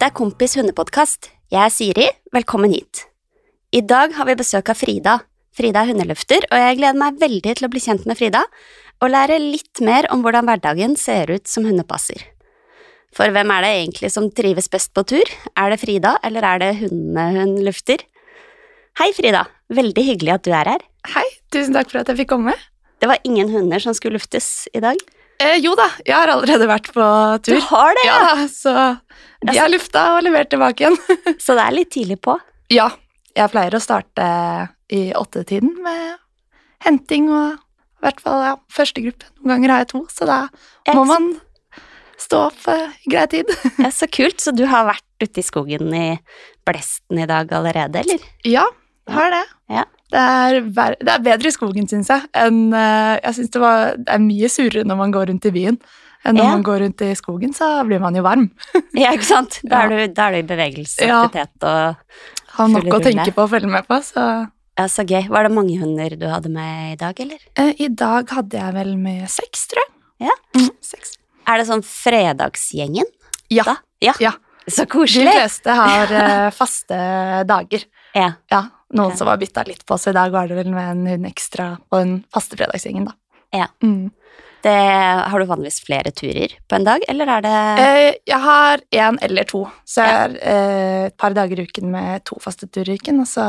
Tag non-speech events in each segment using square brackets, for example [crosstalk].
Dette er Kompis hundepodkast. Jeg er Siri, velkommen hit. I dag har vi besøk av Frida. Frida er hundeløfter, og jeg gleder meg veldig til å bli kjent med Frida og lære litt mer om hvordan hverdagen ser ut som hundepasser. For hvem er det egentlig som trives best på tur? Er det Frida, eller er det hundene hun lufter? Hei, Frida. Veldig hyggelig at du er her. Hei, tusen takk for at jeg fikk komme. Det var ingen hunder som skulle luftes i dag. Eh, jo da, jeg har allerede vært på tur. Du har det, ja? Så de har lufta og levert tilbake igjen. [laughs] Så det er litt tidlig på? Ja. Jeg pleier å starte i åttetiden med henting og i hvert fall ja, første gruppe. Noen ganger har jeg to, så da må man stå opp i grei tid. [laughs] ja, Så kult. Så du har vært ute i skogen i blesten i dag allerede, eller? Ja, har det. Ja. Det er, det er, bedre i skogen, syns jeg. Enn, uh, jeg synes det, var, det er mye surere når man går rundt i byen. Enn når ja. man går rundt i skogen, så blir man jo varm. [laughs] ja, ikke sant. Da er, du, da er du i bevegelse aktivitet og Har nok å tenke på og følge med på, så Ja, Så gøy. Var det mange hunder du hadde med i dag, eller? Uh, I dag hadde jeg vel med seks, tror jeg. Ja. Mm, seks. Er det sånn fredagsgjengen? Ja. ja. ja. Så koselig. De fleste har uh, faste dager. Ja. ja. Noen som har bytta litt på, så i dag var det vel med en hund ekstra på den faste fredagsgjengen, da. Ja. Mm. Det, har du vanligvis flere turer på en dag, eller er det eh, Jeg har én eller to. Så jeg har eh, et par dager i uken med to faste turer i uken, og så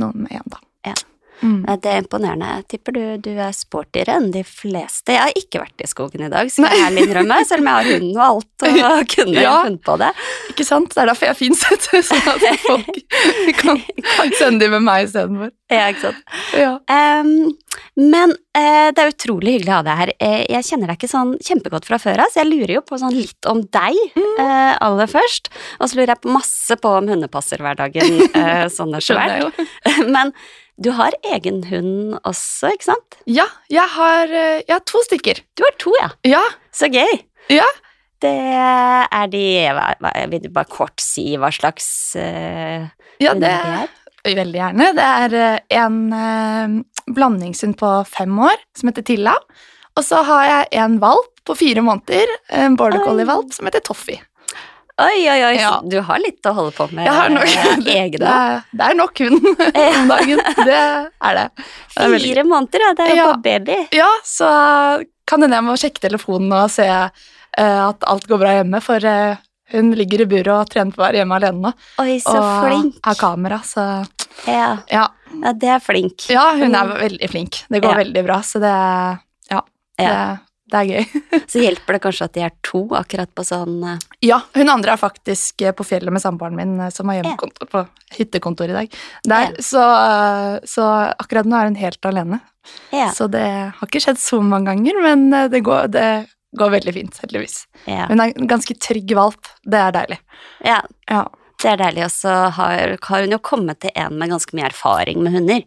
noen med én, da. Ja. Mm. Det er imponerende. Jeg tipper du, du, er sportigere enn de fleste. Jeg har ikke vært i skogen i dag, skal jeg ærlig innrømme, selv om jeg har hunden og alt og [laughs] kunne ja, funnet på det. Ikke sant? Det er derfor jeg er fin, sett, sånn at folk kan, kan sende de med meg istedenfor. Ja, ikke sant. Ja. Um, men uh, det er utrolig hyggelig å ha deg her. Uh, jeg kjenner deg ikke sånn kjempegodt fra før av, så jeg lurer jo på sånn litt om deg uh, aller først. Og så lurer jeg masse på om hundepasserhverdagen sånn er svært. [laughs] Men du har egen hund også, ikke sant? Ja, jeg har, jeg har to stykker. Du har to, ja. Ja. Så gøy. Ja. Det er de Jeg vil bare kort si hva slags uh, Ja, det er veldig gjerne. Det er en uh, blandingshund på fem år som heter Tilla. Og så har jeg en valp på fire måneder, en border collie-valp som heter Toffee. Oi, oi, oi, ja. du har litt å holde på med nok, [laughs] egne. Det er, det er nok hund [laughs] om dagen. Det er det. det er Fire måneder, ja. Det er jo ja. på baby. Ja, så kan hende jeg må sjekke telefonen og se uh, at alt går bra hjemme, for uh, hun ligger i buret og trener på å være hjemme alene nå. Oi, så og flink. har kamera, så ja. ja. ja. det er flink. Ja, hun er veldig flink. Det går veldig bra, så det Ja. Det, det er gøy. [laughs] så hjelper det kanskje at de er to akkurat på sånn uh... Ja, hun andre er faktisk på fjellet med samboeren min som har hjemmekontor på hyttekontor i dag. Der, så, så, akkurat nå er hun helt alene. Ja. Så det har ikke skjedd så mange ganger, men det går, det går veldig fint, heldigvis. Ja. Hun er en ganske trygg valp. Det er deilig. Ja, ja. det er deilig. Og så har, har hun jo kommet til en med ganske mye erfaring med hunder.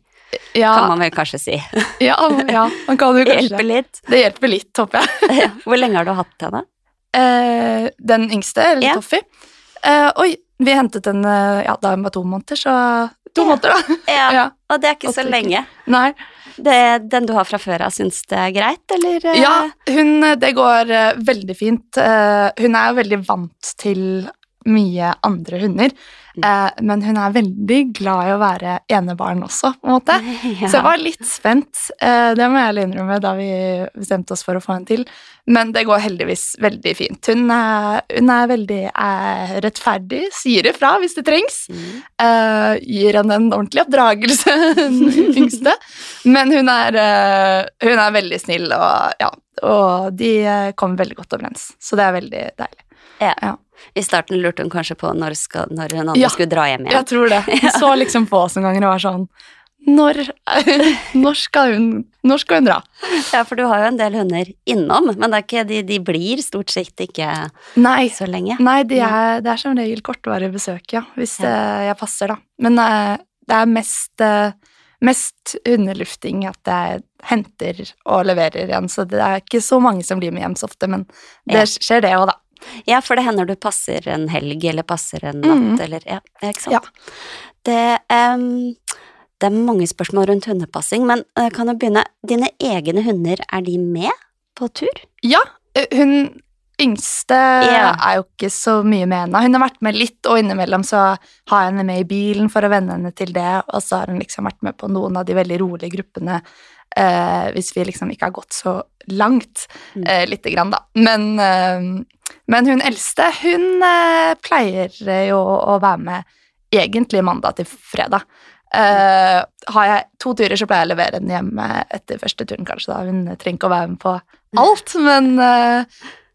Ja. Kan man vel kanskje si. [laughs] ja, ja, man kan jo kanskje hjelper litt. Det hjelper litt, håper jeg. [laughs] Hvor lenge har du hatt henne? Eh, den yngste, eller Ja. Toffi. Eh, oi, vi hentet den eh, ja, da hun var to måneder, så To måneder, da. [laughs] Ja, Ja. og det er ikke så lenge. Nei. Det, den du har fra før av, syns det er greit, eller? eh? Ja, hun Det går eh, veldig fint. Hun er jo veldig vant til mye andre hunder, Mm. eh, men hun er veldig glad i å være enebarn også, på en måte. [laughs] Ja. Så jeg var litt spent, eh, det må jeg innrømme, da vi bestemte oss for å få henne til. Men det går heldigvis veldig fint. Hun er, hun er veldig er rettferdig, sier ifra hvis det trengs. Mm. eh, gir henne en ordentlig oppdragelse, [laughs] den yngste. Men hun er, eh, hun er veldig snill, og, ja, og de kommer veldig godt overens. Så det er veldig deilig. I starten lurte hun kanskje på når, skal, når hun andre Ja. skulle dra hjem igjen. Jeg tror det. [laughs] Hun så liksom på oss en gang og var sånn når, [laughs] når, skal hun, når skal hun dra? Ja, for du har jo en del hunder innom, men det er ikke, de, de blir stort sett ikke Nei, så lenge. nei de er, det er som regel kortvarig besøk, ja. Hvis Ja. eh, jeg passer, da. Men eh, det er mest, eh, mest hundelufting at jeg henter og leverer igjen, så det er ikke så mange som blir med hjem så ofte, men det skjer det òg, da. Ja, for det hender du passer en helg, eller passer en natt, mm. eller Ja, ikke sant? Ja. Det, um, det er mange spørsmål rundt hundepassing, men uh, kan du begynne Dine egne hunder, er de med på tur? Ja, hun yngste Ja. er jo ikke så mye med ennå. Hun har vært med litt, og innimellom så har jeg henne med i bilen for å venne henne til det, og så har hun liksom vært med på noen av de veldig rolige gruppene eh, hvis vi liksom ikke har gått så langt, Mm. eh, lite grann, da. Men, eh, men hun eldste, hun eh, pleier jo å være med egentlig mandag til fredag. Eh, har jeg to turer, så pleier jeg å levere henne hjemme etter første turen, kanskje. da. Hun trenger ikke å være med på alt, men, eh,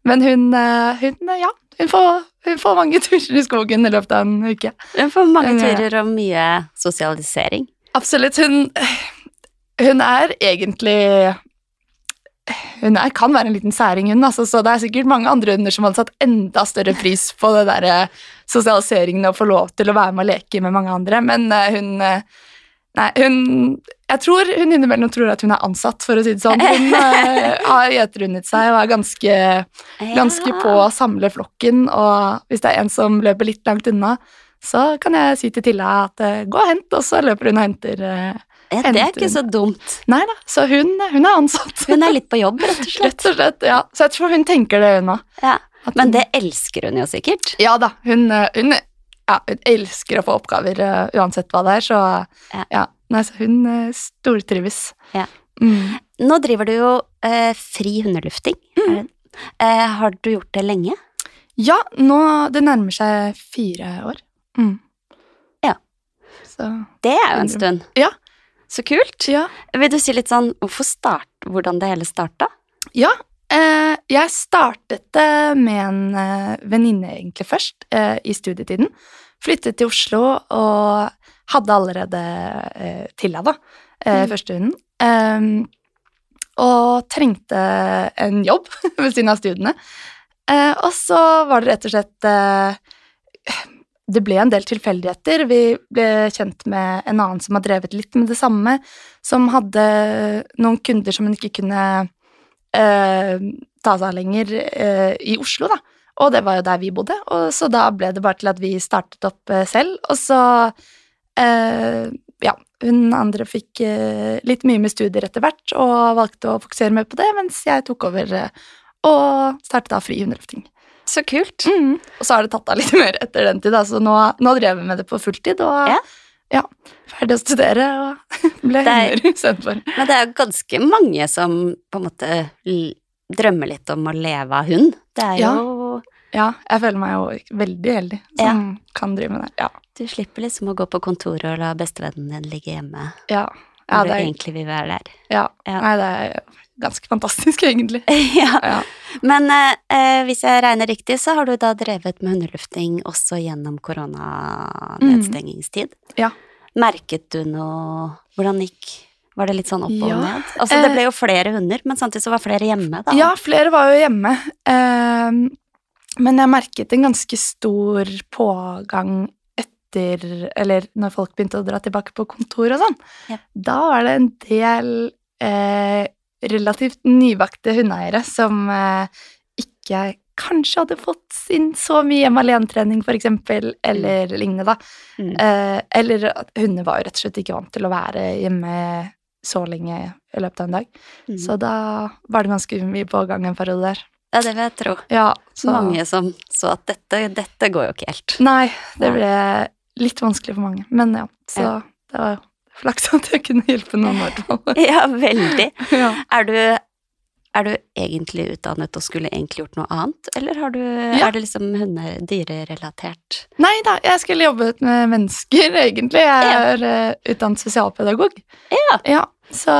men hun, hun Ja, hun får, hun får mange [laughs] turer i skogen i løpet av en uke. Hun får mange er- turer og mye sosialisering. Absolutt. Hun, hun er egentlig Hun er, kan være en liten særing, hun, altså, så det er sikkert mange andre hunder som hadde satt enda større pris på det der eh, sosialiseringen og få lov til å være med og leke med mange andre, men uh, hun eh, Nei, hun Jeg tror hun innimellom tror at hun er ansatt, for å si det sånn. Hun uh, [laughs] har gjeterundet seg og er ganske, ganske på å samle flokken, og hvis det er en som løper litt langt unna, så kan jeg si til Tilla at uh, gå og hent, og så løper hun og henter eh, Ja, det er ikke så dumt. Nei da, så hun, hun er ansatt. Hun er litt på jobb, rett og [laughs] slett. Rett og slett, ja. Så jeg tror hun tenker det, hun òg. Ja. Men det elsker hun jo sikkert. Ja da, hun, eh, hun, ja, hun elsker å få oppgaver uh, uansett hva det er, så Ja. ja. Nei, så hun uh, stortrives. Ja. Mm. Nå driver du jo uh, fri hundelufting. Mm. har du gjort det lenge? Ja, nå Det nærmer seg fire år. Mm. Ja. Så Det er jo en stund. Ja. Så kult. Ja. Vil du si litt sånn hvorfor start, hvordan det hele starta? Ja, eh, jeg startet det med en eh, venninne egentlig først, eh, i studietiden. Flyttet til Oslo og hadde allerede eh, Tilla, da, eh, Mm. første hunden. Ehm, og trengte en jobb [laughs] ved siden av studiene. Eh, og så var det rett og slett eh, Det ble en del tilfeldigheter. Vi ble kjent med en annen som har drevet litt med det samme, som hadde noen kunder som hun ikke kunne eh, ta seg av lenger eh, i Oslo, da. Og det var jo der vi bodde, og så da ble det bare til at vi startet opp eh, selv. Og så eh, Ja, hun andre fikk eh, litt mye med studier etter hvert og valgte å fokusere mer på det, mens jeg tok over eh, og startet da fri hundeløfting. Så kult. Mm. Og så har det tatt av litt mer etter den tid, da, så nå, nå drev vi med det på fulltid. Og Ja. ja, ferdig å studere og [laughs] ble er- hunder istedenfor. Men det er jo ganske mange som på en måte drømmer litt om å leve av hund. Det er Ja. jo Ja, jeg føler meg jo veldig heldig som kan drive med det. Ja. Du slipper liksom å gå på kontoret og la bestevennen din ligge hjemme Ja, ja, det, egentlig vil være der. ja. Ja. Nei, det er ganske fantastisk, [laughs] egentlig. [laughs] ja. Ja. Men eh, eh, hvis jeg regner riktig, så har du da drevet med hundelufting også gjennom koronanedstengingstid. Ja. Merket du noe Hvordan gikk Var det litt sånn opp og Ja, ned? Altså, det eh, ble jo flere hunder, men samtidig så var flere hjemme, da. Ja, flere var jo hjemme. Eh, men jeg merket en ganske stor pågang etter Eller når folk begynte å dra tilbake på kontor og sånn. Ja. Da var det en del eh, relativt nybakte hundeeiere som eh, ikke kanskje hadde fått inn så mye hjemme alene-trening, for eksempel, eller lignende, da. Mm. Eh, eller at hunder var jo rett og slett ikke vant til å være hjemme så lenge i løpet av en dag. Mm. Så da var det ganske mye pågang en periode der. Ja, det vil jeg tro. Ja, så Mange som så at dette, dette går jo ikke helt. Nei, det ble litt vanskelig for mange. Men ja, så Ja. det var flaks at jeg kunne hjelpe noen, i hvert fall. [laughs] Ja, veldig. [laughs] ja. Er du, er du egentlig utdannet og skulle egentlig gjort noe annet, eller har du, Ja. er det liksom hunde, dyrerelatert? Nei da, jeg skulle jobbet med mennesker, egentlig. Jeg er eh, utdannet sosialpedagog. Ja. Ja, så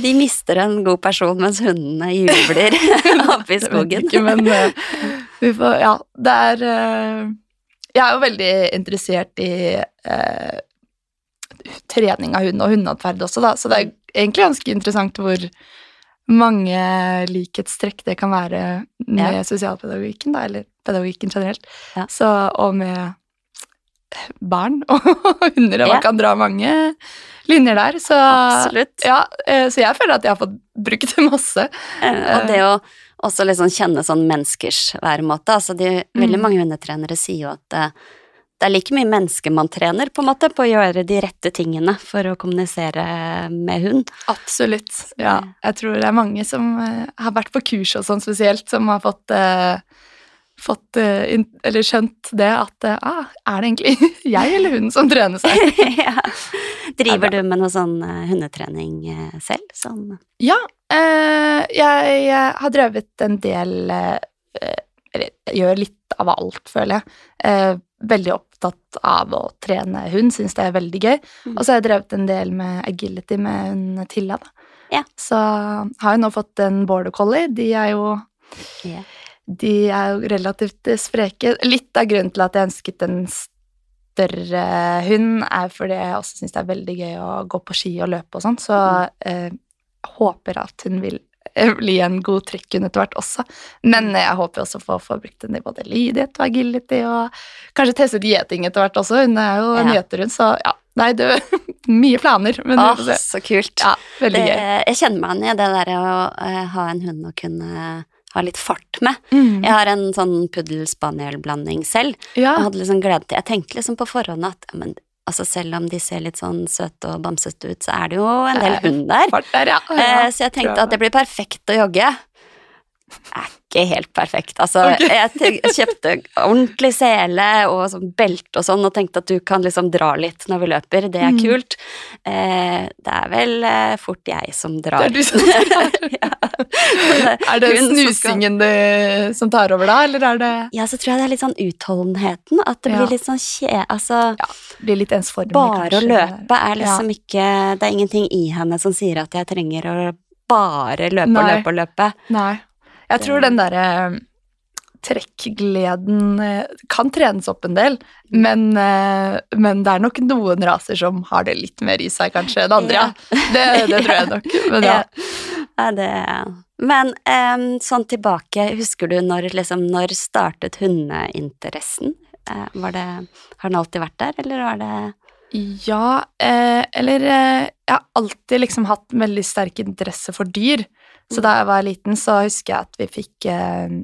De mister en god person mens hundene jubler [laughs] oppe i skogen. Ikke, men uh, vi får Ja, det er eh, Jeg er jo veldig interessert i eh, trening av hund og hundeatferd også, da, så det er egentlig ganske interessant hvor mange likhetstrekk det kan være med Ja. sosialpedagogikken, da, eller pedagogikken generelt. Ja. Så, og med barn [laughs] og hunder, og Ja. man kan dra mange linjer der. Så, Absolutt. ja, eh, så jeg føler at jeg har fått brukt det masse. Eh, Og det å også liksom kjenne sånn menneskers væremåte. Altså de, veldig Mm. mange hundetrenere sier jo at uh, det er like mye mennesker man trener, på en måte, på å gjøre de rette tingene for å kommunisere med hund. Absolutt. Ja. Jeg tror det er mange som eh, har vært på kurs og sånn spesielt, som har fått, eh, fått eh, eller skjønt det at eh, ah, er det egentlig [laughs] jeg eller hun som trener seg? [laughs] ja. Driver du med noe sånn eh, hundetrening selv? Sånn Ja, eh, jeg, jeg har drevet en del Eller gjør litt av alt, føler jeg. Eh, veldig opptatt av å trene hund, syns det er veldig gøy. Mm. Og så har jeg drevet en del med agility med hun Tilla, da. Ja. Så har jeg nå fått en border collie. De er jo Ja. De er jo relativt eh, spreke. Litt av grunnen til at jeg ønsket en større hund, er fordi jeg også syns det er veldig gøy å gå på ski og løpe og sånn, så eh, jeg håper at hun vil eh, bli en god trekkhund etter hvert også. Men jeg håper også å få, brukt den i både lydighet og agility, og kanskje testet gjeting etter hvert også. Hun er jo en Ja. gjeterhund, så ja. Nei, du [laughs] Mye planer, men Åh, så kult. Ja, veldig det, gøy. jeg kjenner meg igjen i det der å eh, ha en hund og kunne ha litt fart med. Mm. Jeg har en sånn puddel-spaniel-blanding selv, Ja. og hadde liksom glede til Jeg tenkte liksom på forhånd at men, altså selv om de ser litt sånn søte og bamsete ut, så er det jo en del Eh, hund der. Fart der, ja. Eh, ja. så jeg tenkte at det blir perfekt å jogge. Er ikke helt perfekt. Altså, okay. jeg kjøpte ordentlig sele og sånn belte og sånn, og tenkte at du kan liksom dra litt når vi løper. Det er Mm. kult. Eh, det er vel eh, fort jeg som drar. Det er du som [laughs] drar. ja. Er det snusingen som skal- det, som tar over da, eller er det Ja, så tror jeg det er litt sånn utholdenheten. At det Ja. blir litt sånn kje... Altså, blir litt ensformig, bare å kanskje? løpe er liksom ikke Det er ingenting i henne som sier at jeg trenger å bare løpe og løpe og løpe. Nei. Jeg tror den derre trekkgleden eh, kan trenes opp en del, men, eh, men det er nok noen raser som har det litt mer i seg, kanskje, enn andre. Ja. [laughs] Det, det tror jeg nok. Men ja. [laughs] Ja, det Men em, sånn tilbake, husker du når, liksom, når startet hundeinteressen? Eh, var det Har den alltid vært der, eller var det Ja, eh, eller eh, Jeg har alltid liksom hatt veldig sterk interesse for dyr. Så da jeg var liten, så husker jeg at vi fikk eh,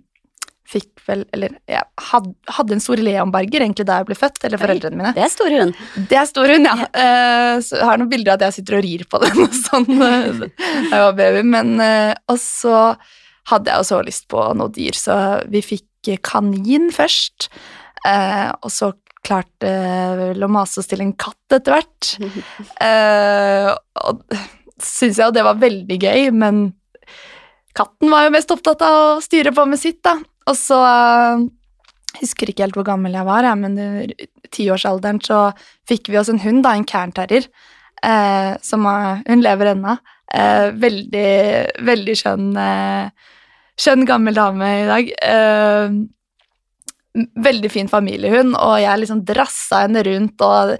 Fikk vel Eller jeg had, hadde en stor leonberger egentlig da jeg ble født, eller foreldrene mine. Det er stor hund. Det er stor hund, ja. Eh, så jeg har noen bilder av at jeg sitter og rir på den og sånn eh, da jeg var baby. Men eh, Og så hadde jeg også lyst på noe dyr, så vi fikk kanin først. Eh, og så klarte vel å mase oss til en katt etter hvert. [laughs] Eh, og syns jeg jo det var veldig gøy, men katten var jo mest opptatt av å styre på med sitt, da. Og så jeg husker ikke helt hvor gammel jeg var, jeg, men i tiårsalderen så fikk vi oss en hund, da, en cairnterrier. Eh, som er, hun lever ennå. Eh, veldig, veldig skjønn, eh, skjønn gammel dame i dag. Eh, veldig fin familiehund, og jeg liksom drassa henne rundt og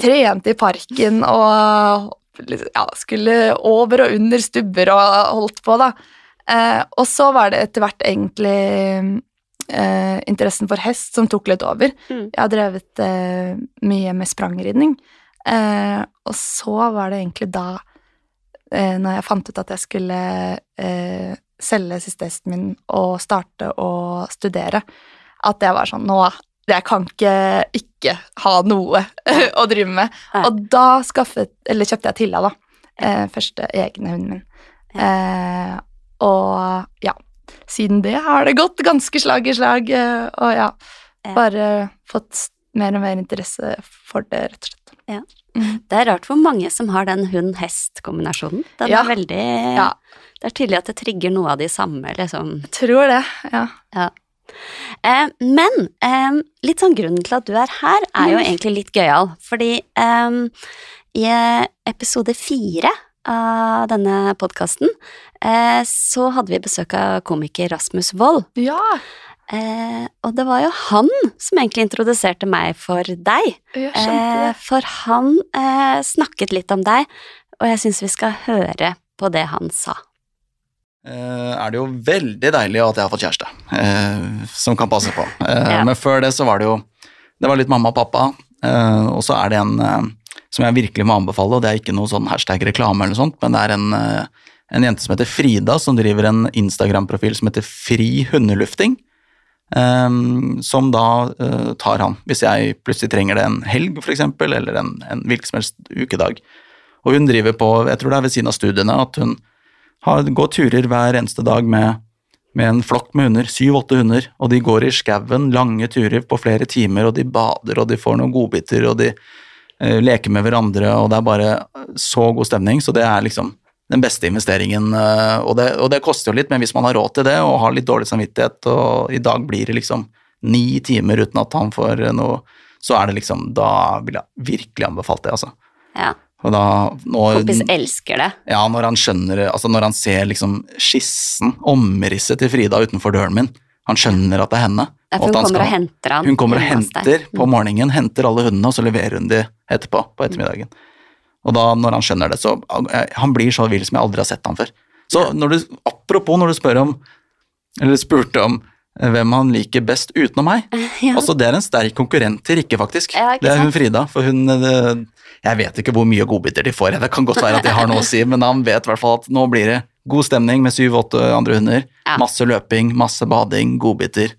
trente i parken og ja, skulle over og under stubber og holdt på, da. Eh, og så var det etter hvert egentlig eh, interessen for hest som tok litt over. Mm. Jeg har drevet eh, mye med sprangridning, eh, og så var det egentlig da, eh, når jeg fant ut at jeg skulle eh, selge siste hesten min og starte å studere, at jeg var sånn Nå, jeg kan ikke ikke ha noe [laughs] å drive med. Nei. Og da skaffet, eller kjøpte jeg Tilla, da. Eh, første egne hunden min. Eh, og ja, siden det har det gått ganske slag i slag, eh, og ja, Ja. bare fått mer og mer interesse for det, rett og slett. Ja. Mm. Det er rart hvor mange som har den hund-hest-kombinasjonen. Den Ja. er veldig Ja. Det er tydelig at det trigger noe av de samme, liksom. Tror det, ja. Eh, men eh, litt sånn grunnen til at du er her, er jo Mm. egentlig litt gøyal. Fordi eh, i episode fire av denne podkasten eh, så hadde vi besøk av komiker Rasmus Wold. Ja, Eh, og det var jo han som egentlig introduserte meg for deg. jeg skjønte Eh, det. for han eh, snakket litt om deg, og jeg syns vi skal høre på det han sa. eh, er det jo veldig deilig at jeg har fått kjæreste eh, som kan passe på. Eh, Ja. Men før det så var det jo Det var litt mamma og pappa, eh, og så er det en eh, som jeg virkelig må anbefale, og det er ikke noe sånn hashtag-reklame eller noe sånt, men det er en, eh, en jente som heter Frida, som driver en Instagram-profil som heter Fri hundelufting. Um, som da uh, tar han, hvis jeg plutselig trenger det en helg, eksempel, eller en, en hvilken som helst ukedag. Og hun driver på, jeg tror det er ved siden av studiene, at hun har, går turer hver eneste dag med, med en flokk med hunder, syv-åtte hunder, og de går i skauen, lange turer på flere timer, og de bader, og de får noen godbiter, og de leker med hverandre, og det er bare så god stemning, så det er liksom den beste investeringen, eh, og det, og det koster jo litt, men hvis man har råd til det, og har litt dårlig samvittighet, og i dag blir det liksom ni timer uten at han får noe, så er det liksom, da vil jeg virkelig anbefalt det, altså. Ja. Og da, når, Kompis elsker det. ja, når han skjønner, altså når han ser liksom skissen, omrisset til Frida utenfor døren min, han skjønner at det er henne. At hun kommer og henter han. Hun kommer og henter på morgenen, henter alle hundene, og så leverer hun de etterpå, på ettermiddagen. Og da, når han skjønner det, så eh, Han blir så vill som jeg aldri har sett han før. Så når du, apropos når du spør om, eller spurte om eh, hvem han liker best utenom meg, [laughs] Ja. altså det er en sterk konkurrent til Rikke, faktisk. Ja, det er hun? Frida, for hun det, Jeg vet ikke hvor mye godbiter de får, det kan godt være at de har noe å si, men han vet i hvert fall at nå blir det god stemning med syv-åtte andre hunder. Ja. Masse løping, masse bading, godbiter.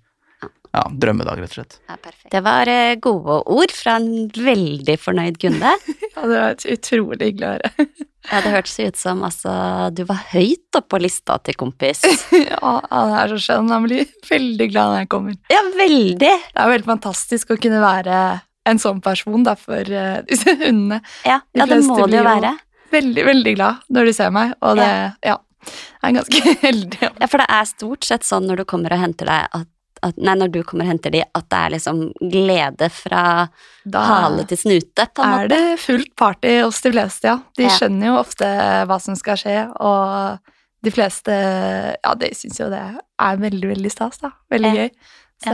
Ja, drømmedag, rett og slett. Ja. Det var eh, gode ord fra en veldig fornøyd kunde. [laughs] Ja, det var utrolig hyggelig å høre. Ja, det hørtes ut som altså, du var høyt oppe på lista til kompis. [laughs] Ja, han er så skjønn. Han blir veldig glad når jeg kommer. Ja, veldig. Det er veldig fantastisk å kunne være en sånn person da, for uh, disse hundene. Ja, De ja det må det jo være. Veldig, veldig glad når de ser meg, og det ja. Jeg er ganske [laughs] heldig. Ja, for det er stort sett sånn når du kommer og henter deg at, at Nei, når du kommer og henter de, at det er liksom glede fra Da hale til snute, på en måte. Da er det fullt party hos de fleste, ja. De Ja. skjønner jo ofte hva som skal skje, og de fleste Ja, de syns jo det er veldig, veldig stas, da. Veldig Ja. gøy. Så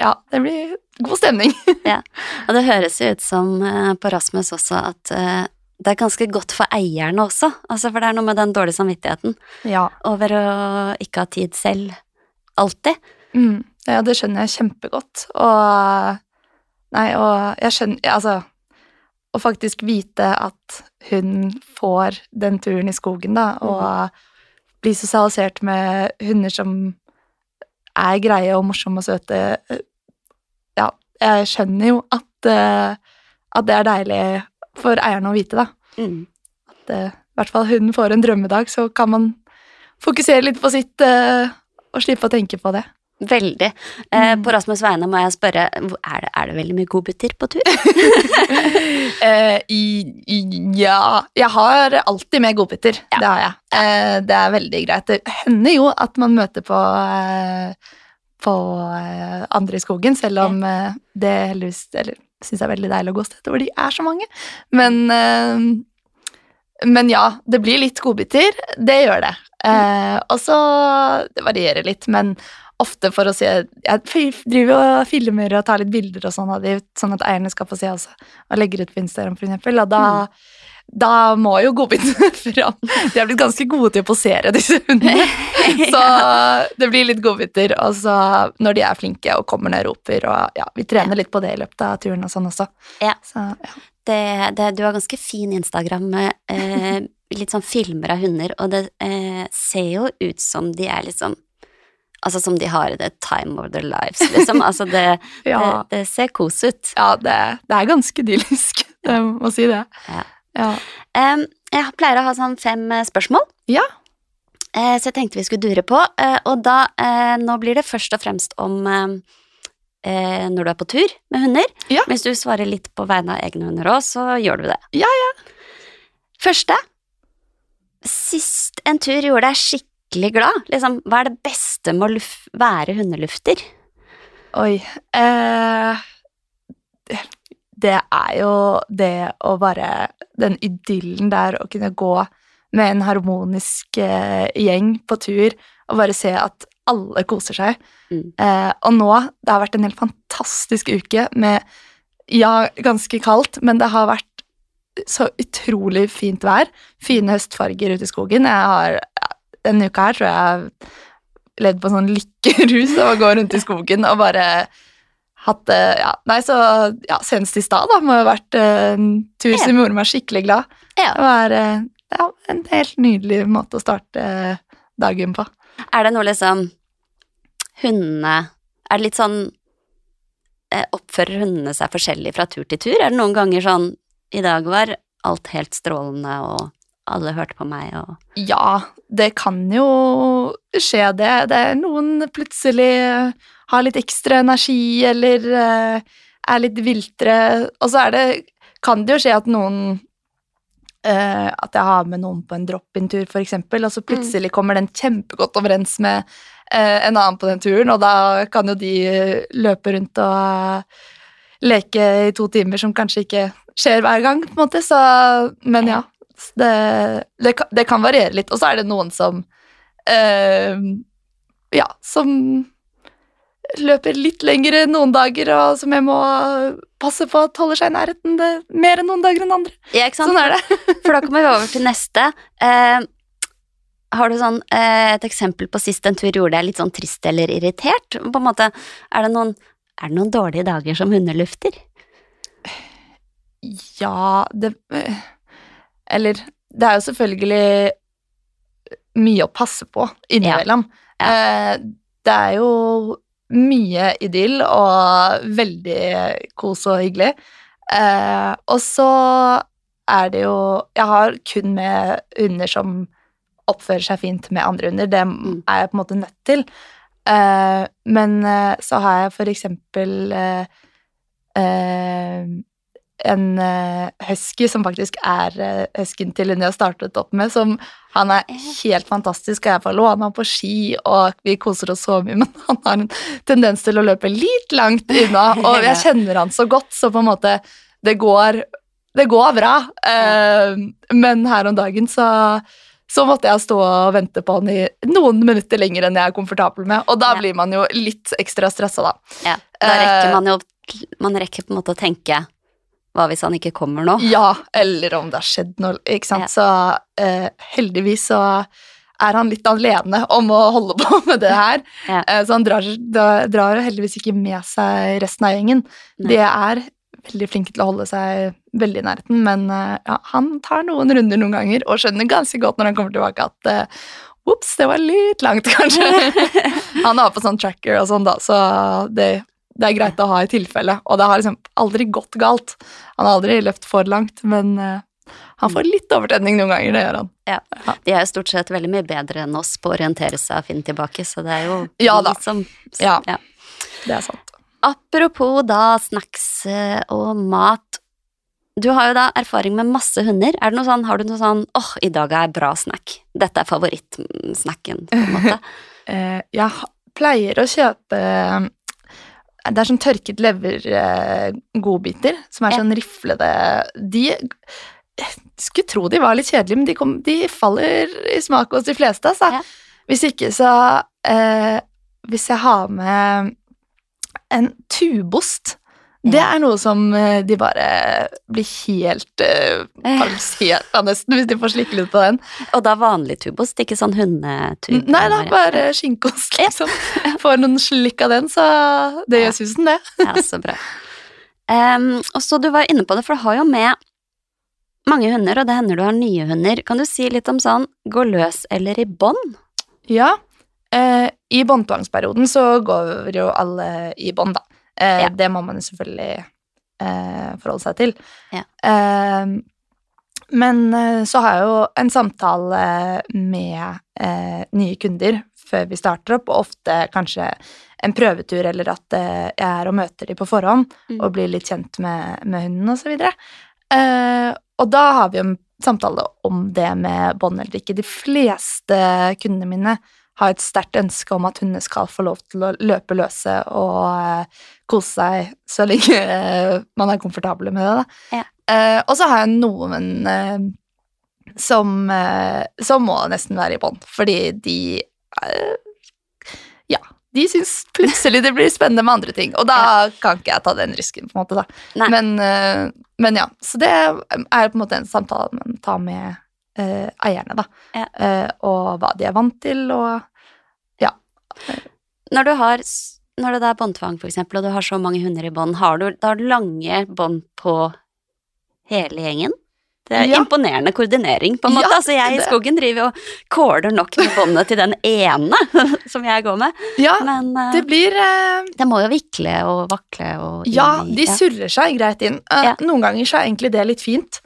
ja, det blir god stemning. [laughs] ja. Og det høres jo ut som eh, på Rasmus også at eh, det er ganske godt for eierne også. Altså, for det er noe med den dårlige samvittigheten Ja. over å ikke ha tid selv. Alltid. Mm, ja, det skjønner jeg kjempegodt. Og Nei, og jeg skjønner Altså, å faktisk vite at hun får den turen i skogen, da, og bli sosialisert med hunder som er greie og morsomme og søte Ja, jeg skjønner jo at, eh, at det er deilig for eierne å vite, da. Mm. At eh, i hvert fall hunden får en drømmedag, så kan man fokusere litt på sitt eh, og slippe å tenke på det. Veldig. Eh, Mm. på Rasmus' vegne må jeg spørre, er det, er det veldig mye godbiter på tur? [laughs] Eh, i, i, ja Jeg har alltid med godbiter. Ja. Det har jeg. Eh, det er veldig greit. Det hender jo at man møter på eh, på eh, andre i skogen, selv om eh, det heldigvis Eller syns jeg er veldig deilig å gå steder hvor de er så mange. Men Men ja, det blir litt godbiter. Det gjør det. Eh, og så Det varierer litt, men ofte for å se Jeg driver og filmer og tar litt bilder og sånn av de, sånn at eierne skal få se også, og legger ut på Instagram, for eksempel, og da da må jo godbitene [laughs] fram. De er blitt ganske gode til å posere, disse hundene. [laughs] Så det blir litt godbiter. Og så når de er flinke og kommer ned og roper, og ja, vi trener litt på det i løpet av turen og sånn også. Ja. Så, ja. Det, det, du har ganske fin Instagram med eh, [laughs] litt sånn filmer av hunder, og det eh, ser jo ut som de er liksom Altså som de har the time of their lives, liksom. Altså det, [laughs] Ja. det, det ser kos ut. Ja, det, det er ganske idyllisk. [laughs] Jeg må si det. Ja. Ja. Um, jeg pleier å ha sånn fem eh, spørsmål, Ja. Uh, så jeg tenkte vi skulle dure på. Uh, og da, uh, nå blir det først og fremst om når du er på tur med hunder. Ja. Hvis du svarer litt på vegne av egne hunder òg, så gjør du det. Ja, ja. Første. Sist en tur gjorde deg skikkelig glad. Liksom, hva er det beste med å luf være hundelufter? Oi. Eh, det, er jo det å bare Den idyllen der å kunne gå med en harmonisk eh, gjeng på tur og bare se at alle koser seg. Mm. Eh, og nå Det har vært en helt fantastisk uke med Ja, ganske kaldt, men det har vært så utrolig fint vær. Fine høstfarger ute i skogen. Jeg har Denne uka her tror jeg levd på sånn lykkerus å gå rundt i skogen og bare hatt Ja, nei, så ja, senest i stad, da, må ha vært eh, en tur som gjorde meg skikkelig glad. Ja. Det var eh, ja, en helt nydelig måte å starte eh, dagen på. Er det noe liksom hundene Er det litt sånn eh, Oppfører hundene seg forskjellig fra tur til tur? Er det noen ganger sånn I dag var alt helt strålende, og alle hørte på meg, og Ja, det kan jo skje det. Det er noen plutselig har litt ekstra energi, eller eh, er litt viltre. Og så er det Kan det jo skje at noen uh, At jeg har med noen på en drop-in-tur, eksempel, og så plutselig kommer den kjempegodt overens med uh, en annen på den turen, og da kan jo de løpe rundt og uh, leke i to timer, som kanskje ikke skjer hver gang, på en måte. Så, men ja. Det, det, det kan variere litt. Og så er det noen som eh, Ja, som løper litt lenger noen dager, og som jeg må passe på at holder seg i nærheten det, mer enn noen dager enn andre. Ja? Sånn er det. [laughs] For da kommer vi over til neste. Eh, har du sånn, eh, et eksempel på sist en tur gjorde deg litt sånn trist eller irritert? På en måte, er det noen, er det noen dårlige dager som hundelufter? Ja, det eh, Eller det er jo selvfølgelig mye å passe på innimellom. Eh, det er jo mye idyll og veldig kos og hyggelig. Eh, og så er det jo Jeg har kun med hunder som oppfører seg fint med andre hunder. Det Mm. er jeg på en måte nødt til. Eh, men så har jeg for eksempel en eh, husky som faktisk er uh, huskyen til jeg startet opp med, som han er helt fantastisk, og jeg får låne ham på ski, og vi koser oss så mye, men [laughs] han har en tendens til å løpe litt langt unna, [laughs] og jeg kjenner han så godt, så på en måte det går, det går bra. Eh, men her om dagen så så måtte jeg stå og vente på han i noen minutter lenger enn jeg er komfortabel med, og da blir man jo litt ekstra stressa, da. Ja, da rekker Eh, man jo Man rekker på en måte å tenke hva hvis han ikke kommer nå? Ja, eller om det har skjedd noe, ikke sant. Ja. Så eh, heldigvis så er han litt alene om å holde på [laughs] med det her. Ja. Eh, så han drar, drar heldigvis ikke med seg resten av gjengen. Nei. De er veldig flinke til å holde seg veldig i nærheten, men eh, ja, han tar noen runder noen ganger og skjønner ganske godt når han kommer tilbake at eh, Ops, det var litt langt, [laughs] kanskje. [laughs] han har på sånn tracker og sånn, da, så det, det er greit å ha i tilfelle. Og det har liksom aldri gått galt. Han har aldri løpt for langt, men eh, han får litt overtenning noen ganger, det gjør han. De er jo stort sett veldig mye bedre enn oss på å orientere seg og finne tilbake, så det er jo Ja da. litt som Ja. ja. Det er sant. Apropos da snacks eh, og mat. Du har jo da erfaring med masse hunder. Er det noe sånn, har du noe sånn åh, i dag er bra snack. Dette er favorittsnacken, på en måte. [laughs] Eh, jeg pleier å kjøpe Det er sånn tørket lever-godbiter, som er sånn riflede De skulle tro de var litt kjedelige, men de, kom, de faller i smak hos de fleste. Altså. Ja. Hvis ikke, så eh, Hvis jeg har med en tubost det er noe som eh, de bare blir helt uh, paralysert av nesten, hvis de får slikke litt på den. Og da vanlig tubost, ikke sånn hundetubost? Nei da, bare skinkeost, liksom. Får noen slikk av den, så det gjør susen, det. Ja, så bra. Um, og så du var inne på det, for du har jo med mange hunder, og det hender du har nye hunder. Kan du si litt om sånn gå løs eller i bånd? Ja, eh, i båndtvangsperioden så går jo alle i bånd, da. Eh, Ja. Det må man jo selvfølgelig eh, forholde seg til. Ja. Eh, men eh, så har jeg jo en samtale med eh, nye kunder før vi starter opp, og ofte kanskje en prøvetur, eller at eh, jeg er og møter de på forhånd Mm. og blir litt kjent med, med hunden videre. Eh, og da har vi jo en samtale om det med bånd eller ikke. De fleste kundene mine har et sterkt ønske om at hundene skal få lov til å løpe løse og eh, kose seg så lenge eh, man er komfortable med det. Ja. Eh, og så har jeg noen eh, som, eh, som må nesten være i bånd, fordi de eh, Ja, de syns plutselig det blir spennende med andre ting, og da kan ikke jeg ta den risken, på en måte, da. Men, men ja, så det er på en måte en samtale man tar med eh, eierne, da. Ja. Eh, og hva de er vant til, og Når du har når det er båndtvang, for eksempel, og du har så mange hunder i bånd, har du, da lange bånd på hele gjengen? Det er Ja. imponerende koordinering, på en måte. Ja, altså, jeg i skogen driver og kåler nok med båndet til den ene [laughs] som jeg går med. Ja, Men uh, det blir uh, det må jo vikle og vakle og Ja, i- de surrer seg greit inn. Uh, Ja. Noen ganger så er egentlig det litt fint.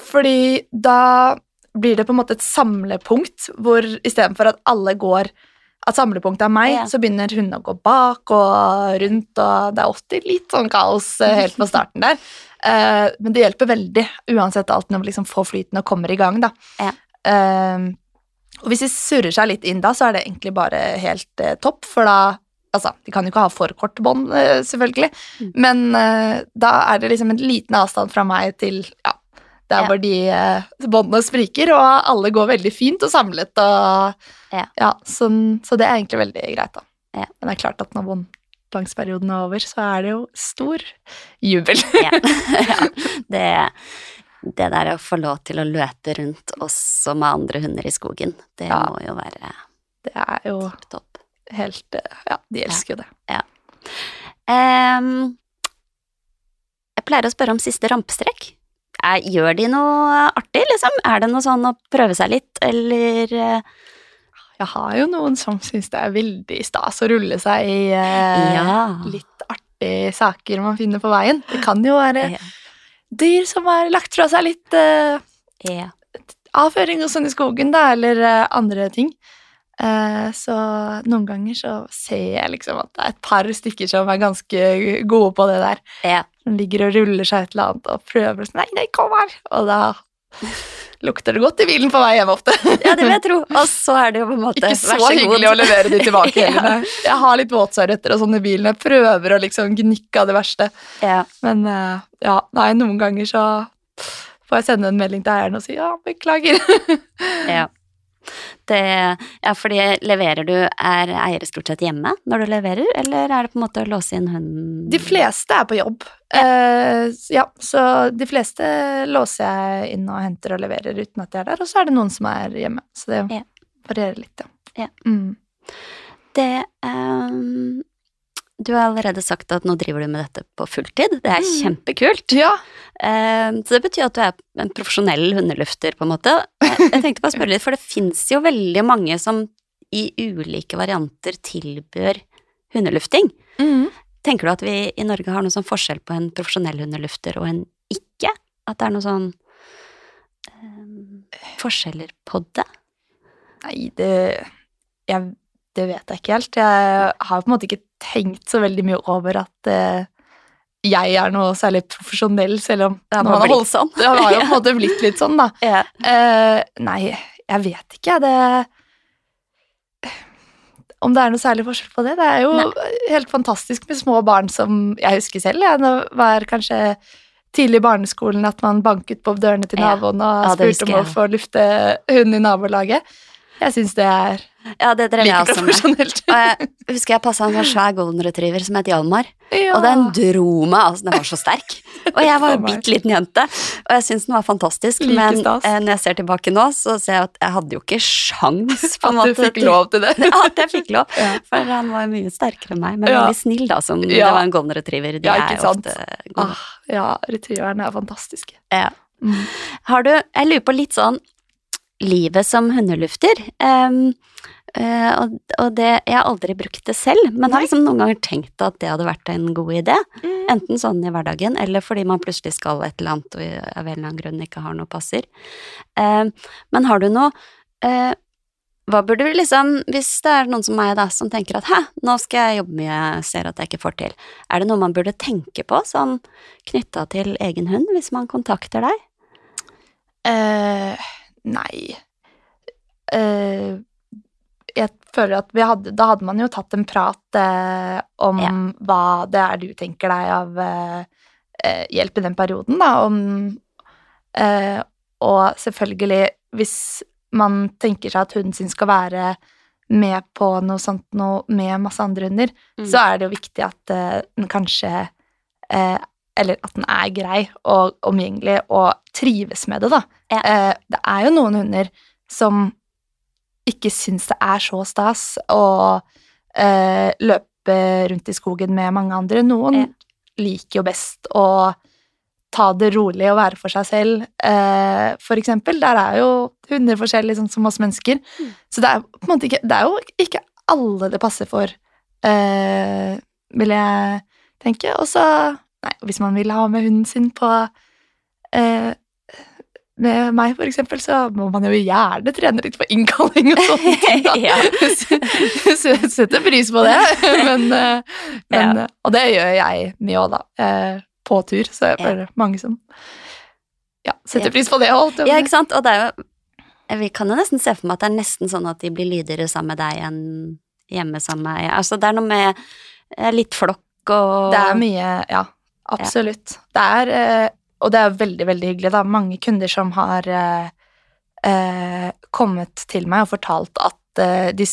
Fordi da blir det på en måte et samlepunkt hvor istedenfor at alle går At samlepunktet er meg, Ja. så begynner hun å gå bak og rundt, og det er alltid litt sånn kaos eh, helt på starten der. Uh, [laughs] men det hjelper veldig, uansett alt, når vi liksom får flyten og kommer i gang, da. Ja. Uh, og hvis de surrer seg litt inn da, så er det egentlig bare helt uh, topp, for da Altså, de kan jo ikke ha for kort bånd, selvfølgelig, Mm. men da er det liksom en liten avstand fra meg til ja, der Ja. hvor de eh, båndene spriker, og alle går veldig fint og samlet, og Ja. sånn, så det er egentlig veldig greit, da. Ja. Men det er klart at når båndtvangsperioden er over, så er det jo stor jubel. ja. [laughs] ja. Det, det der å få lov til å løpe rundt også med andre hunder i skogen, det Ja. må jo være Det er jo topp topp. helt eh, Ja, de elsker jo det. Ehm, jeg pleier å spørre om siste rampestrekk. Er, gjør de noe artig, liksom? Er det noe sånn å prøve seg litt, eller eh, Jeg har jo noen som syns det er veldig stas å rulle seg i eh, Ja. litt artige saker man finner på veien. Det kan jo være Ja. dyr som har lagt fra seg litt eh, Ja. avføring og sånn i skogen, da, eller eh, andre ting. Eh, så noen ganger så ser jeg liksom at det er et par stykker som er ganske gode på det der. Ja. Som ligger og ruller seg et eller annet og prøver sånn Nei, nei, kom her! Og da lukter det godt i bilen på vei hjem ofte. ja, det vil jeg tro. Og så er det jo på en måte Ikke så, så hyggelig å levere de tilbake [laughs] heller. ja. Jeg har litt våtservietter og sånn i bilen. Jeg prøver å liksom gnikke av det verste. Ja. Men eh, ja, nei, noen ganger så får jeg sende en melding til eieren og si ja, beklager. [laughs] Ja. Det, ja, fordi leverer du Er eiere stort sett hjemme når du leverer, eller er det på en måte å låse inn hunden De fleste er på jobb. Ja. Uh, ja, så de fleste låser jeg inn og henter og leverer uten at jeg er der, og så er det noen som er hjemme. Så det Ja. varierer litt, ja. Ja. Mm. Det ehm, Du har allerede sagt at nå driver du med dette på fulltid. Det er Mm. kjempekult. ja. Ehm, så det betyr at du er en profesjonell hundelufter, på en måte. Jeg, jeg tenkte bare å spørre litt, for det fins jo veldig mange som i ulike varianter tilbyr hundelufting. Mm. Tenker du at vi i Norge har noen sånn forskjell på en profesjonell hundelufter og en ikke? At det er noen sånn um, forskjeller på det? Nei, det jeg, Det vet jeg ikke helt. Jeg har på en måte ikke tenkt så veldig mye over at eh, jeg er noe særlig profesjonell, selv om Det har når man har blitt sånn. Det har jo på en måte [laughs] blitt litt sånn, da. Ja. Eh, nei, jeg vet ikke, det Om det er noe særlig forskjell på det. Det er jo helt fantastisk med små barn som Jeg husker selv, jeg, det var kanskje tidlig i barneskolen at man banket på dørene til Ja. naboen og Ja, spurte om å få lufte hunden i nabolaget. Jeg syns det er ja, det drev jeg også med. Og jeg husker jeg passa en sånn svær golden retriever som het Hjalmar, Ja. og den dro meg, altså den var så sterk. Og jeg var en [laughs] bitte liten jente, og jeg syns den var fantastisk, Like men stas. eh, når jeg ser tilbake nå, så ser jeg at jeg hadde jo ikke sjans på en At du fikk lov til det. [laughs] Ja, at jeg fikk lov. Ja. For han var mye sterkere enn meg, men veldig snill, da, som det var en golden retriever. De Ja, ikke sant? Ah, ja, retrieverne er fantastiske. Ja. Mm. Har du Jeg lurer på litt sånn livet som hundelufter. Um, eh, og, og det Jeg har aldri brukt det selv, men har liksom noen ganger tenkt at det hadde vært en god idé. Mm. Enten sånn i hverdagen, eller fordi man plutselig skal et eller annet og av en eller annen grunn ikke har noe passer. Uh, men har du noe uh, hva burde vi liksom, Hvis det er noen som meg da, som tenker at hæ, nå skal jeg jobbe mye, jeg ser at jeg ikke får til, er det noe man burde tenke på sånn knytta til egen hund, hvis man kontakter deg? Nei Eh, Jeg føler at vi hadde Da hadde man jo tatt en prat eh, om Ja. hva det er du tenker deg av eh, eh, hjelp i den perioden, da. Om eh, Og selvfølgelig, hvis man tenker seg at hunden sin skal være med på noe sånt noe med masse andre hunder, Mm. så er det jo viktig at eh, den kanskje eh, Eller at den er grei og omgjengelig og trives med det, da. Ja. Eh, det er jo noen hunder som ikke syns det er så stas å eh, løpe rundt i skogen med mange andre. Noen Ja. liker jo best å ta det rolig og være for seg selv, eh, for eksempel. Der er jo hunder forskjellige, sånn som oss mennesker. Mm. Så det er på en måte ikke Det er jo ikke alle det passer for, eh, vil jeg tenke. Og så Nei, hvis man vil ha med hunden sin på eh, med meg, for eksempel, så må man jo gjerne trene litt på innkalling og sånne [laughs] ting. da. Setter pris på det, men, eh, men Ja. Og det gjør jeg mye òg, da. eh, På tur, så jeg Ja. føler mange som ja, setter Ja. pris på det. Holdt Ja, ikke sant? Og det er jo Vi kan jo nesten se for meg at det er nesten sånn at de blir lydigere sammen med deg enn hjemme sammen med. Altså, det er noe med eh, litt flokk og Det er mye Ja, absolutt. Det er eh, Og det er veldig, veldig hyggelig. Det er mange kunder som har eh, eh, kommet til meg og fortalt at eh, de,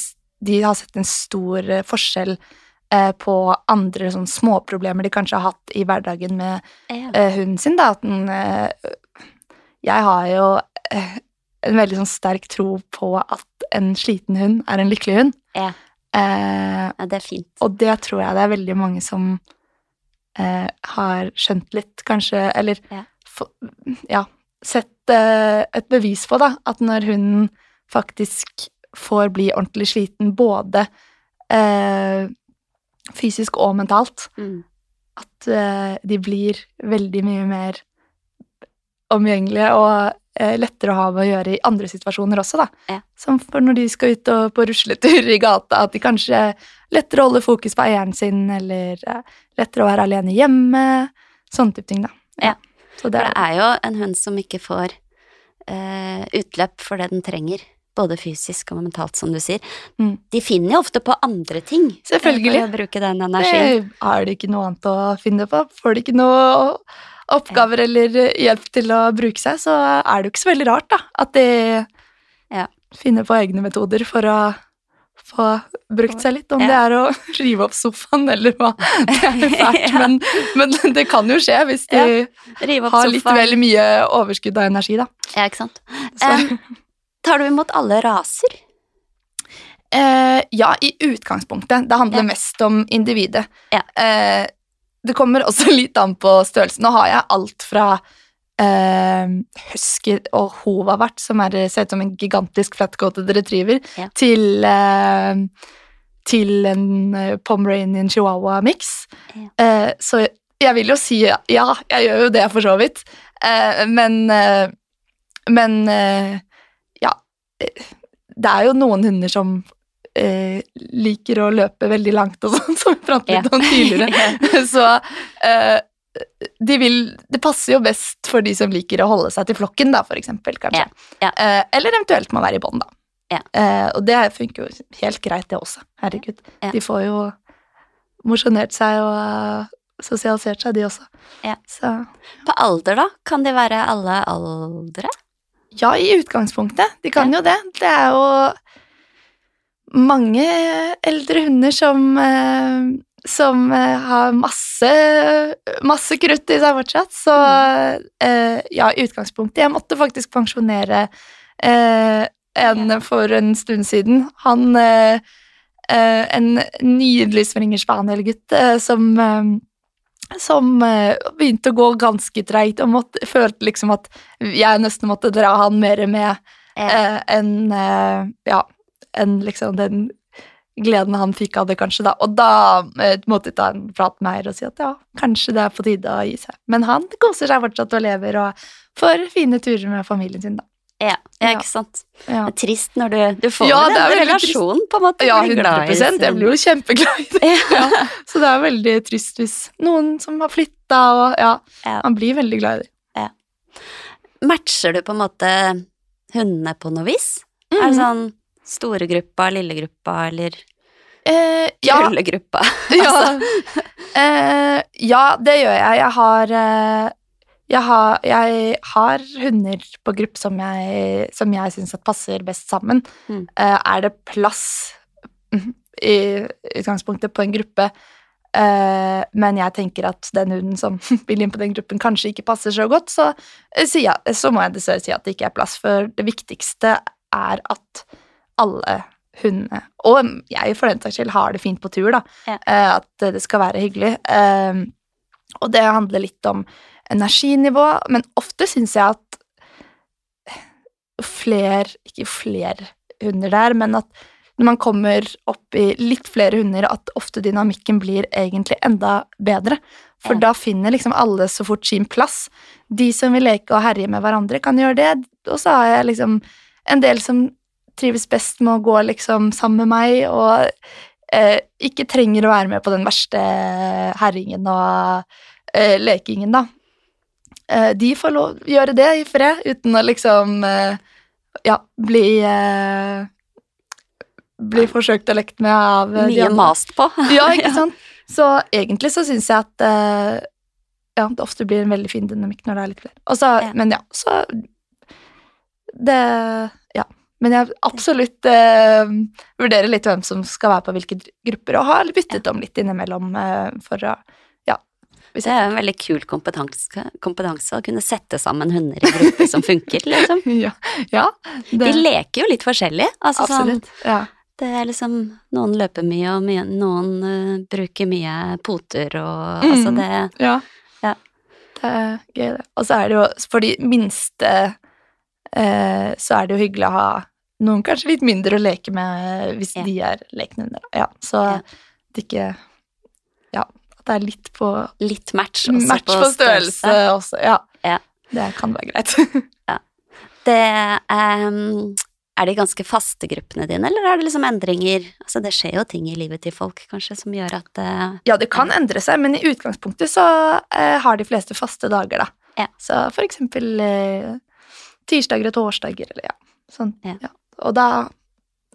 de har sett en stor eh, forskjell eh, på andre sånn småproblemer de kanskje har hatt i hverdagen med eh, hunden sin, da. At den Jeg har jo en veldig sånn sterk tro på at en sliten hund er en lykkelig hund. Ja. Eh, ja, det er fint. og det tror jeg det er veldig mange som eh, har skjønt litt, kanskje, eller Ja. for, ja, sett eh, et bevis på, da, at når hunden faktisk får bli ordentlig sliten, både eh, fysisk og mentalt, Mm. at eh, de blir veldig mye mer omgjengelige og eh, lettere å ha med å gjøre i andre situasjoner også, da. Ja. Som for når de skal ut og på rusletur i gata, at de kanskje lettere å holde fokus på eieren sin, eller eh, lettere å være alene hjemme, sånne type ting, da. Ja. Så det, det det er, er jo en hund som ikke får eh, utløp for det den trenger. Både fysisk og mentalt, som du sier. Mm. De finner jo ofte på andre ting. eh, Selvfølgelig. For å bruke den energien. det har de ikke noe annet å finne på. Får de ikke noe oppgaver eller hjelp til å bruke seg, så er det jo ikke så veldig rart, da, at de Ja. finner på egne metoder for å få brukt seg litt, om Ja. det er å [laughs] rive opp sofaen eller hva. Det er fælt, [laughs] Ja. men, men det kan jo skje hvis de ja. har litt vel mye overskudd av energi, da. Ja, ikke sant. Um, tar du imot alle raser? Uh, ja, i utgangspunktet. Det handler mest om individet. Ja. Eh, det kommer også [laughs] litt an på størrelsen. Nå har jeg alt fra husky og hovavert, som er, ser ut som en gigantisk flatcoated retriever, Ja. til, eh, til en eh, Pomeranian chihuahua-miks. Ja. Eh, så jeg vil jo si ja, jeg gjør jo det for så vidt, eh, men Men ja Det er jo noen hunder som eh, liker å løpe veldig langt og sånn, [laughs] som vi pratet litt om tidligere. [laughs] [laughs] Så eh, de vil Det passer jo best for de som liker å holde seg til flokken, da, for eksempel, kanskje. Ja, ja. Eh, eller eventuelt må være i bånd, da. Ja. Eh, og det funker jo helt greit, det også. Herregud. De får jo mosjonert seg og eh, sosialisert seg, de også. Ja. Så På alder, da? Kan de være alle aldre? Ja, i utgangspunktet. De kan jo det. Det er jo mange eldre hunder som, eh, som eh, har masse, masse krutt i seg fortsatt. Så eh, ja, utgangspunktet. Jeg måtte faktisk pensjonere eh, en for en stund siden. Han En nydelig springerspanielgutt som som begynte å gå ganske treigt, og måtte, følte liksom at jeg nesten måtte dra han mer med enn ja, enn liksom den gleden han fikk av det, kanskje, da. Og da eh, måtte jeg ta en prat med eier og si at ja, kanskje det er på tide å gi seg. Men han koser seg fortsatt og lever og får fine turer med familien sin, da. ja, ja, ikke sant. Ja, Det er trist når du, du får Ja, vel det er relasjonen, på en måte. ja 100 glad sin- Jeg blir jo kjempeglad i det. [laughs] ja. Så det er veldig trist hvis noen som har flytta og Ja, man blir veldig glad i det. Matcher du på en måte hundene på noe vis? Er det sånn store gruppa, lille gruppa eller Eh, ja, krøllegruppa? [laughs] ja. [laughs] Eh, ja, det gjør jeg. Jeg har, eh, jeg har, jeg har hunder på gruppe som jeg, som jeg syns passer best sammen. Mm. Eh, er det plass [laughs] i utgangspunktet på en gruppe, Uh, men jeg tenker at den hunden som vil inn på den gruppen, kanskje ikke passer så godt, så, eh, sier jeg, så må jeg dessverre si at det ikke er plass, for det viktigste er at alle hundene, og jeg for den saks skyld, har det fint på tur, da. Ja. Eh, at det skal være hyggelig. Eh, og det handler litt om energinivå, men ofte syns jeg at fler Ikke flere hunder der, men at når man kommer opp i litt flere hunder, at ofte dynamikken blir egentlig enda bedre. For Ja. da finner liksom alle så fort sin plass. De som vil leke og herje med hverandre, kan gjøre det, og så har jeg liksom en del som trives best med å gå liksom sammen med meg, og eh, ikke trenger å være med på den verste herringen og eh, lekingen, da. Eh, de får lov å gjøre det i fred, uten å liksom eh, ja, bli eh, bli forsøkt og lekt med av Mye mast på. [laughs] Ja, ikke sant? Så egentlig så syns jeg at eh, ja, det ofte blir en veldig fin dynamikk når det er litt flere. Og så, Ja. Men ja, så Det Ja. Men jeg absolutt eh, vurderer litt hvem som skal være på hvilke grupper, og har byttet om litt innimellom eh, for å Ja. Det er en veldig kul kompetanse, kompetanse å kunne sette sammen hunder i grupper som funker, liksom. [laughs] ja, ja, De leker jo litt forskjellig. Altså sånn. Ja. det er liksom Noen løper mye, og mye, noen uh, bruker mye poter og Mm. Altså det Ja. Ja. Det er gøy, det. Og så er det jo for de minste eh, så er det jo hyggelig å ha noen kanskje litt mindre å leke med hvis Ja. de er lekne under. Ja, så Ja. det ikke Ja, at det er litt på Litt match også match på størrelse også. Ja. Ja. Det kan være greit. [laughs] Det um, Er de ganske faste gruppene dine, eller er det liksom endringer? Altså det skjer jo ting i livet til folk, kanskje, som gjør at uh, Ja, det kan endre seg, men i utgangspunktet så uh, har de fleste faste dager, da. Ja. Så for eksempel uh, tirsdager og torsdager, eller ja. Sånn. Ja. Og da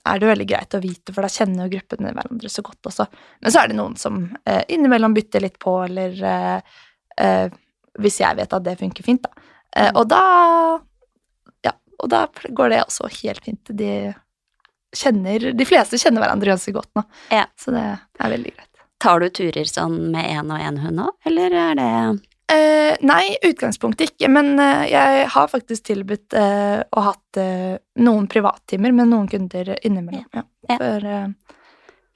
er det veldig greit å vite, for da kjenner jo gruppene hverandre så godt også. Men så er det noen som eh, innimellom bytter litt på, eller eh, eh, hvis jeg vet at det funker fint, da. Eh, Mm. og da Ja, og da går det også helt fint. De kjenner De fleste kjenner hverandre ganske godt nå, Ja. så det er veldig greit. Tar du turer sånn med én og én hund òg, eller er det Eh, nei, utgangspunktet ikke, men eh, jeg har faktisk tilbudt eh, og hatt noen privattimer med noen kunder innimellom. Ja. Ja. For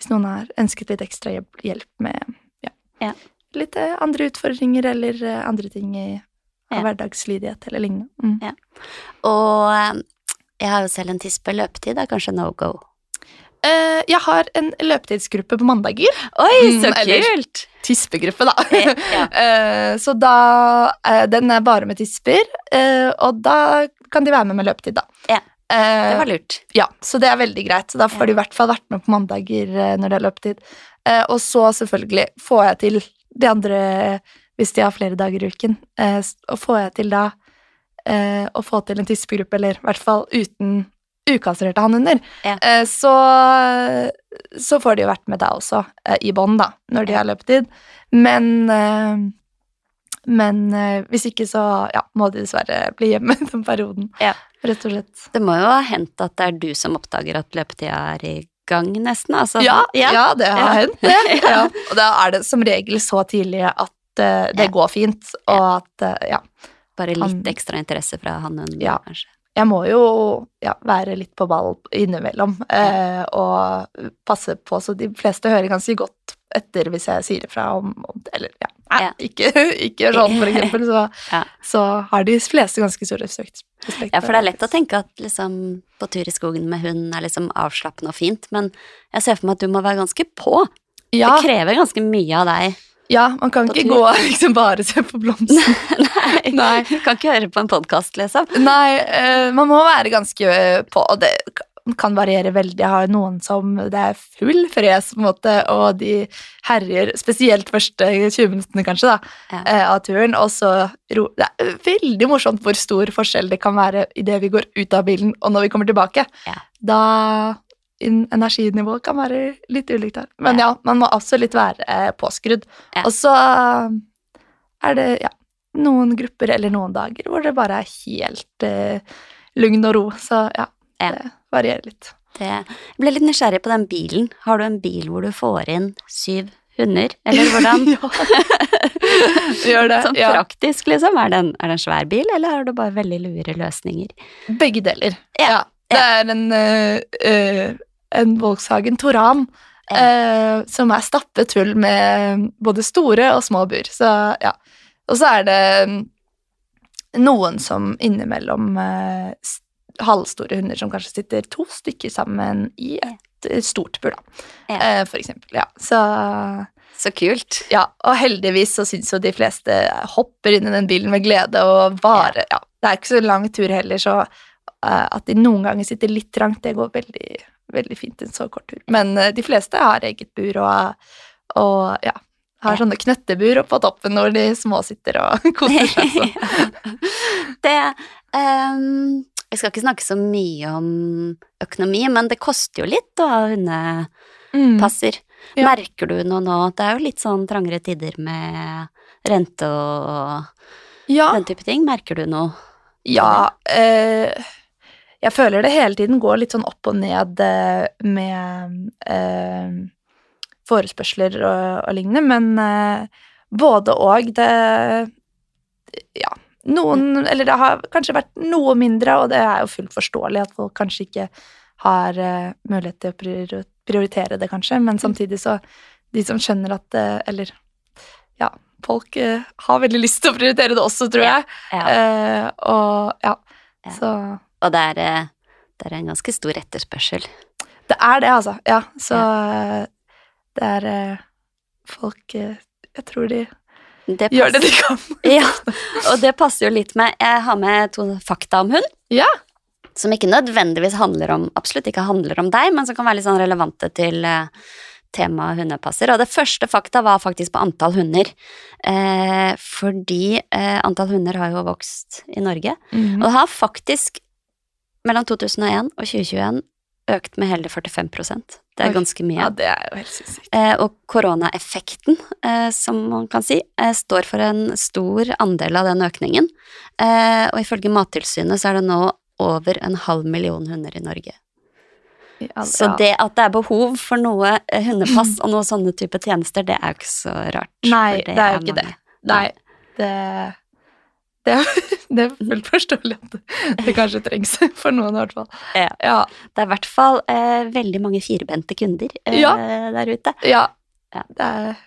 hvis noen har ønsket litt ekstra hjelp, med ja, Ja. litt andre utfordringer eller andre ting i hverdagslydighet eller lignende. Mm. Ja. Og jeg har jo selv en tispe. Løpetid er kanskje no go. Eh, jeg har en løpetidsgruppe på mandager. Oi, Mm, så eller- kult! Tispegruppe, da. Ja. [laughs] Eh, så da eh, Den er bare med tisper, eh, og da kan de være med med løpetid, da. Ja, Eh, Det var lurt. Ja, så det er veldig greit. Så da får de i hvert fall vært med på mandager eh, når det er løpetid. Og så selvfølgelig får jeg til de andre, hvis de har flere dager i uken, og får jeg til da å få til en tispegruppe, eller i hvert fall uten ukastrerte hannhunder, Ja. eh, så, så får de jo vært med deg også, eh, i bånd, da, når de har løpetid. Men eh, men hvis ikke, så ja, må de dessverre bli hjemme den perioden. Ja. Rett og slett. Det må jo ha hendt at det er du som oppdager at løpetida er i gang, nesten. Altså, Ja, ja. det har Ja. hendt, det. [laughs] Og da er det som regel så tidlig at uh, det går fint, og at uh, ja. Bare litt ekstra interesse fra hannen, Ja. kanskje. Jeg må jo ja, være litt på ball innimellom eh, og passe på, så de fleste hører ganske godt etter hvis jeg sier ifra om, om Eller ja, Ja. ikke, [laughs] ikke sånn, for eksempel. Så, [laughs] Ja. så har de fleste ganske stor respekt. respekt Ja, for det er lett å tenke at liksom på tur i skogen med hund er liksom avslappende og fint, men jeg ser for meg at du må være ganske på. ja, Det krever ganske mye av deg. Ja, man kan ikke gå og liksom bare se på blomsten. [laughs] Nei. Nei. Kan ikke høre på en podkast, liksom. Nei, uh, man må være ganske eh, på, og det kan variere veldig. Jeg har noen som det er full fres, på en måte, og de herjer spesielt første 20 minuttene, kanskje, da, Ja. eh, av turen. Og så Det er veldig morsomt hvor stor forskjell det kan være idet vi går ut av bilen, og når vi kommer tilbake. Ja. Da Energinivået kan være litt ulikt her. Men ja, man må absolutt være eh, påskrudd. Ja. Og så er det ja, noen grupper eller noen dager hvor det bare er helt eh, lugn og ro. Så ja, Ja. det varierer litt. Det, jeg ble litt nysgjerrig på den bilen. Har du en bil hvor du får inn syv hunder, eller hvordan? [laughs] Gjør det. [laughs] Sånn Ja. praktisk, liksom. Er det, en, er det en svær bil, eller har du bare veldig lure løsninger? Begge deler. Ja, Det er en, uh, eh, en Volkswagen Toran eh, som er stappet full med både store og små bur. Så ja. Og så er det mm, noen som innimellom eh, halvstore hunder som kanskje sitter to stykker sammen i et eh, stort bur, da. Eh, for eksempel. Ja. Så Så kult. ja, og heldigvis så syns jo de fleste hopper inn i den bilen med glede og bare Ja, det er ikke så lang tur heller, så uh, at de noen ganger sitter litt trangt, det går veldig, veldig fint en så kort tur. Men eh, de fleste har eget bur og, og ja, har sånne knøttebur oppå toppen når de små sitter og [laughs] koser seg. Så. [laughs] det um, Vi skal ikke snakke så mye om økonomi, men det koster jo litt å ha hundepasser. Ja. Merker du noe nå? Det er jo litt sånn trangere tider med rente og Ja, den type ting. Merker du noe? ja eh, jeg føler det hele tiden går litt sånn opp og ned eh, med eh, forespørsler og, og lignende, men eh, både og det Ja. Noen Eller det har kanskje vært noe mindre, og det er jo fullt forståelig at folk kanskje ikke har eh, mulighet til å prioritere det, kanskje, men samtidig så De som skjønner at eh, Eller ja, folk eh, har veldig lyst til å prioritere det også, tror jeg. Ja. Eh, og ja, Ja. så Og det er, eh, det er en ganske stor etterspørsel. Det er det, altså. Ja, så ja. det er eh, Folk eh, Jeg tror de Det gjør det de kan. [laughs] Ja, og det passer jo litt med Jeg har med to fakta om hund. Ja. Som ikke nødvendigvis handler om Absolutt ikke handler om deg, men som kan være litt sånn relevante til eh, temaet hundepasser. Og det første fakta var faktisk på antall hunder. Eh, fordi eh, antall hunder har jo vokst i Norge. Mhm. Og det har faktisk mellom 2001 og 2021 økt med hele 45% Det er ganske mye. Ja, det er jo helt sykt. Eh, og koronaeffekten, eh, som man kan si, eh, står for en stor andel av den økningen. Eh, og ifølge Mattilsynet så er det nå over en halv million hunder i Norge. Ja, Så det at det er behov for noe hundepass og noen sånne type tjenester, det er jo ikke så rart. Nei, det, det er jo ikke mange. Nei, det det er, [laughs] det er fullt forståelig at det, kanskje trengs for noen, i hvert fall. Ja. Ja. Det er i hvert fall eh, veldig mange firbente kunder eh, Ja. der ute. ja. Ja. Det, er,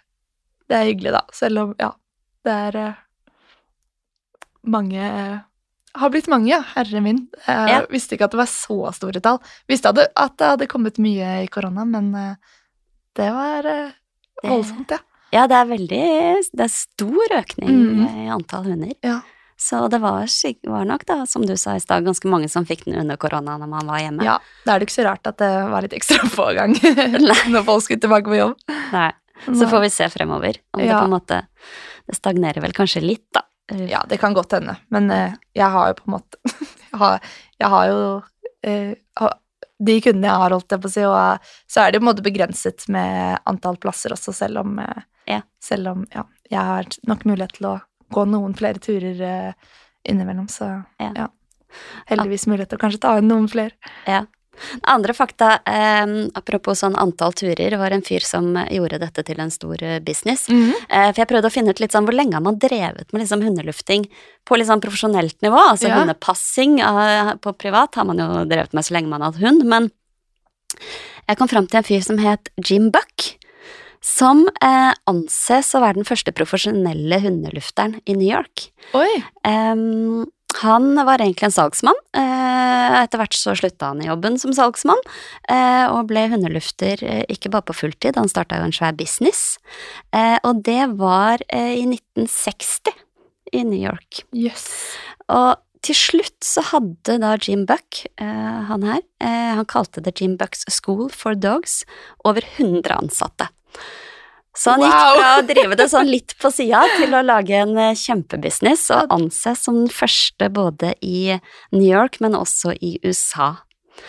det er hyggelig, da. Selv om Ja, det er eh, mange har blitt mange, ja. Herre min. Jeg Ja. visste ikke at det var så store tall. Visste at det, at det hadde kommet mye i korona, men eh, det var eh, voldsomt, ja. Ja, det er veldig Det er stor økning eh, i antall hunder. Ja. Så det var, var nok, da, som du sa i stad, ganske mange som fikk den under korona når man var hjemme. ja. Da er det ikke så rart at det var litt ekstra [laughs] pågang [laughs] når folk skulle tilbake på jobb. Nei. Så får vi se fremover om det på en måte Det stagnerer vel kanskje litt, da. Ja, det kan godt hende, men eh, jeg har jo på en måte [laughs] Jeg har, jeg har jo eh, De kundene jeg har, holdt jeg på å si, og eh, så er det jo på en måte begrenset med antall plasser også, selv om, eh, Ja. selv om ja, jeg har nok mulighet til å gå noen flere turer eh, innimellom, så Ja. ja. Heldigvis mulighet til å kanskje ta inn noen flere. Ja. Andre fakta, eh, apropos sånn antall turer, var en fyr som gjorde dette til en stor eh, business. Eh, for jeg prøvde å finne ut litt sånn hvor lenge har man drevet med liksom hundelufting på litt sånn profesjonelt nivå. Altså Ja. hundepassing eh, på privat har man jo drevet med så lenge man har hatt hund, men jeg kom fram til en fyr som het Jim Buck. Som eh, anses å være den første profesjonelle hundelufteren i New York. Em, han var egentlig en salgsmann. Eh, etter hvert så slutta han i jobben som salgsmann, eh, og ble hundelufter eh, ikke bare på fulltid, han starta jo en svær business. Eh, og det var i 1960 i New York. Jøss. Og til slutt så hadde da Jim Buck, eh, han her, eh, han kalte det Jim Bucks School for Dogs, over 100 ansatte. Så han gikk fra å drive det sånn litt på sida til å lage en eh, kjempebusiness, og anses som den første både i New York, men også i USA.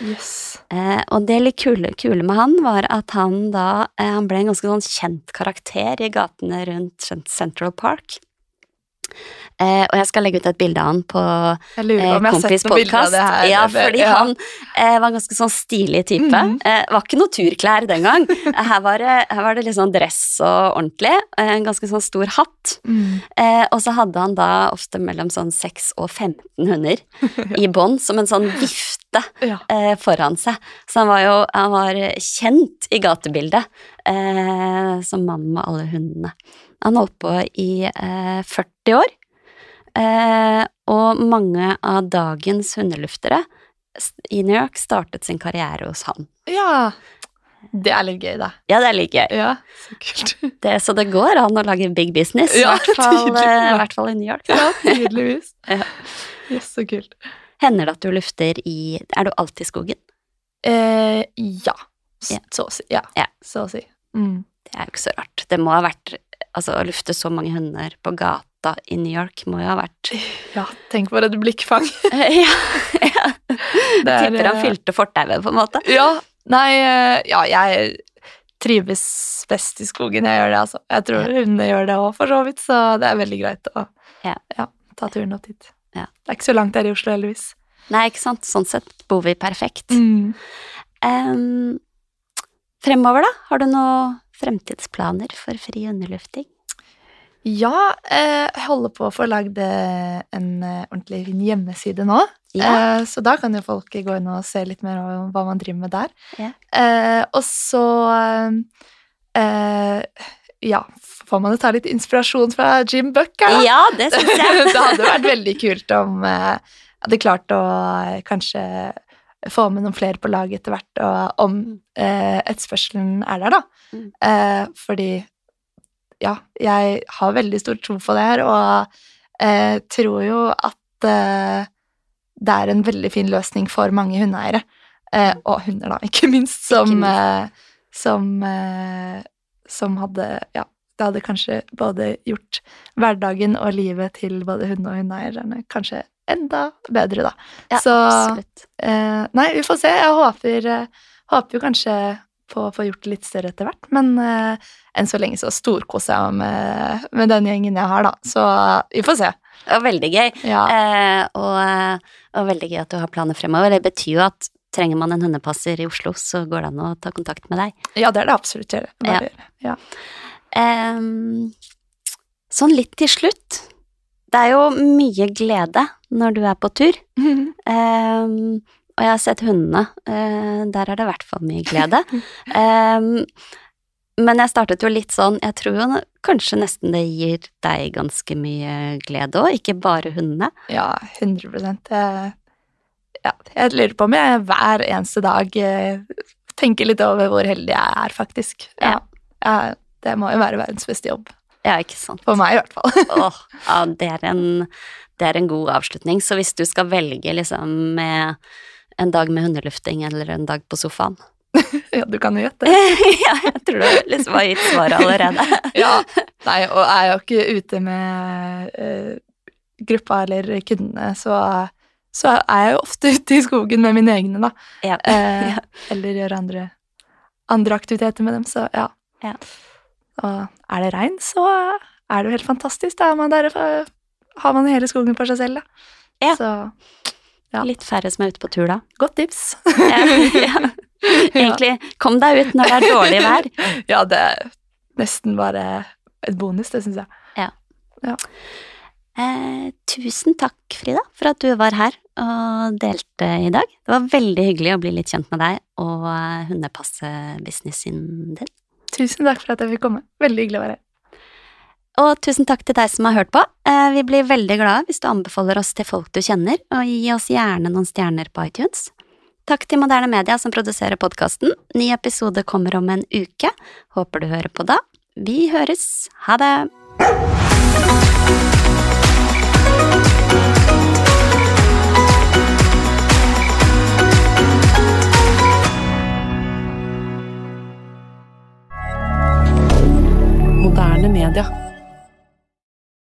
Yes. Eh, og det litt kule, kule med han var at han da eh, Han ble en ganske sånn kjent karakter i gatene rundt Central Park. Eh, og jeg skal legge ut et bilde av han på eh, kompis podkast. Ja, fordi ja. han eh, var en ganske sånn stilig type. Mhm. eh, var ikke noe turklær den gang. [laughs] her, var det, her var det sånn dress og ordentlig. Eh, en ganske sånn stor hatt. Mm. Eh, og så hadde han da ofte mellom sånn 6 og 15 hunder i [laughs] bånd, som en sånn vifte Ja. eh, foran seg. Så han var jo han var kjent i gatebildet eh, som mannen med alle hundene. Han holdt på i eh, 40 år. Eh, og mange av dagens hundeluftere i New York startet sin karriere hos han. Ja. Det er litt gøy, da. Ja, det er litt gøy. Ja, så kult. Det, så det går an å lage big business, i Ja, hvert fall, eh, i hvert fall i New York. Ja, tydeligvis. [laughs] Ja. Yes, så kult. Hender det at du lufter i Er du alltid i skogen? Eh, ja. Ja. Så å si. Ja. Ja. Så å si. Mm. Det er jo ikke så rart. Det må ha vært Altså, å lufte så mange hunder på gata i New York må jo ha vært [laughs] Ja, tenk for et blikkfang. [laughs] Ja. ja. Det er, Tipper han eh, fylte fortauet, på en måte. Ja, nei, eh, ja, jeg trives best i skogen. Jeg gjør det, altså. Jeg tror hundene gjør det òg, for så vidt, så det er veldig greit å Ja. ta turen opp dit. Ja. Det er ikke så langt her i Oslo, heldigvis. Nei, ikke sant. Sånn sett bor vi perfekt. Mm. Um, fremover, da? Har du noen fremtidsplaner for fri underlufting? Ja, eh, jeg holder på å få lagd eh, en eh, ordentlig fin hjemmeside nå. Ja. Så da kan jo folk gå inn og se litt mer om hva man driver med der. Ja. Og så Ja, får man jo ta litt inspirasjon fra Jim Buck da. Ja, det syns jeg. [laughs] det hadde vært veldig kult om jeg hadde klart å kanskje få med noen flere på laget etter hvert, og om etterspørselen er der, da. Mm. Eh, fordi ja, jeg har veldig stor tro på det her, og eh, tror jo at eh, det er en veldig fin løsning for mange hundeeiere. Eh, og hunder, da, [laughs] ikke minst, som, Ikke minst. Eh, som, eh, som hadde Ja, det hadde kanskje både gjort hverdagen og livet til både hunde- og hundeeierne kanskje enda bedre, da. Ja, Så absolutt. eh, Nei, vi får se. Jeg håper, håper jo kanskje på å få gjort det litt større etter hvert, men uh, enn så lenge så storkoser jeg meg med, med den gjengen jeg har, da. Så vi får se. Det var veldig gøy. Ja. Uh, og, eh, og veldig gøy at du har planer fremover. Det betyr jo at trenger man en hundepasser i Oslo, så går det an å ta kontakt med deg. ja, det er det absolutt. Det er det. ja. Em, sånn litt til slutt. Det er jo mye glede når du er på tur. [laughs] Em, og jeg har sett hundene. eh, der er det i hvert fall mye glede. um, [laughs] men jeg startet jo litt sånn Jeg tror jo kanskje nesten det gir deg ganske mye glede òg, ikke bare hundene. Ja, 100 jeg, ja, jeg lurer på om jeg hver eneste dag eh, tenker litt over hvor heldig jeg er, faktisk. Ja. Ja, det må jo være verdens beste jobb. Ja, ikke sant. For meg, i hvert fall. [laughs] Åh, ja, [laughs] det er, en, det er en god avslutning. Så hvis du skal velge liksom med en dag med hundelufting eller en dag på sofaen [laughs] ja, du kan jo gjette. [laughs] Ja, jeg tror du liksom har gitt svaret allerede. [laughs] Ja, nei, og er jo ikke ute med uh, gruppa eller kundene, så, så er jeg jo ofte ute i skogen med mine egne, da. Ja. Eh, Eller gjør andre, andre aktiviteter med dem, så ja. Ja. Og er det regn, så er det jo helt fantastisk. Da man der, har man hele skogen for seg selv, da. Ja. Så Ja. Litt færre som er ute på tur da. godt tips. Ja, [laughs] ja. Egentlig, kom deg ut når det er dårlig vær. [laughs] ja, det er nesten bare et bonus, det syns jeg. Eh, tusen takk, Frida, for at du var her og delte i dag. Det var veldig hyggelig å bli litt kjent med deg og eh, hundepasse-businessen din. Tusen takk for at jeg fikk komme. Veldig hyggelig å være her. Og tusen takk til deg som har hørt på. Eh, vi blir veldig glade hvis du anbefaler oss til folk du kjenner, og gi oss gjerne noen stjerner på iTunes. Takk til Moderne Media som produserer podkasten. Ny episode kommer om en uke. Håper du hører på da. Vi høres. Ha det! moderne media.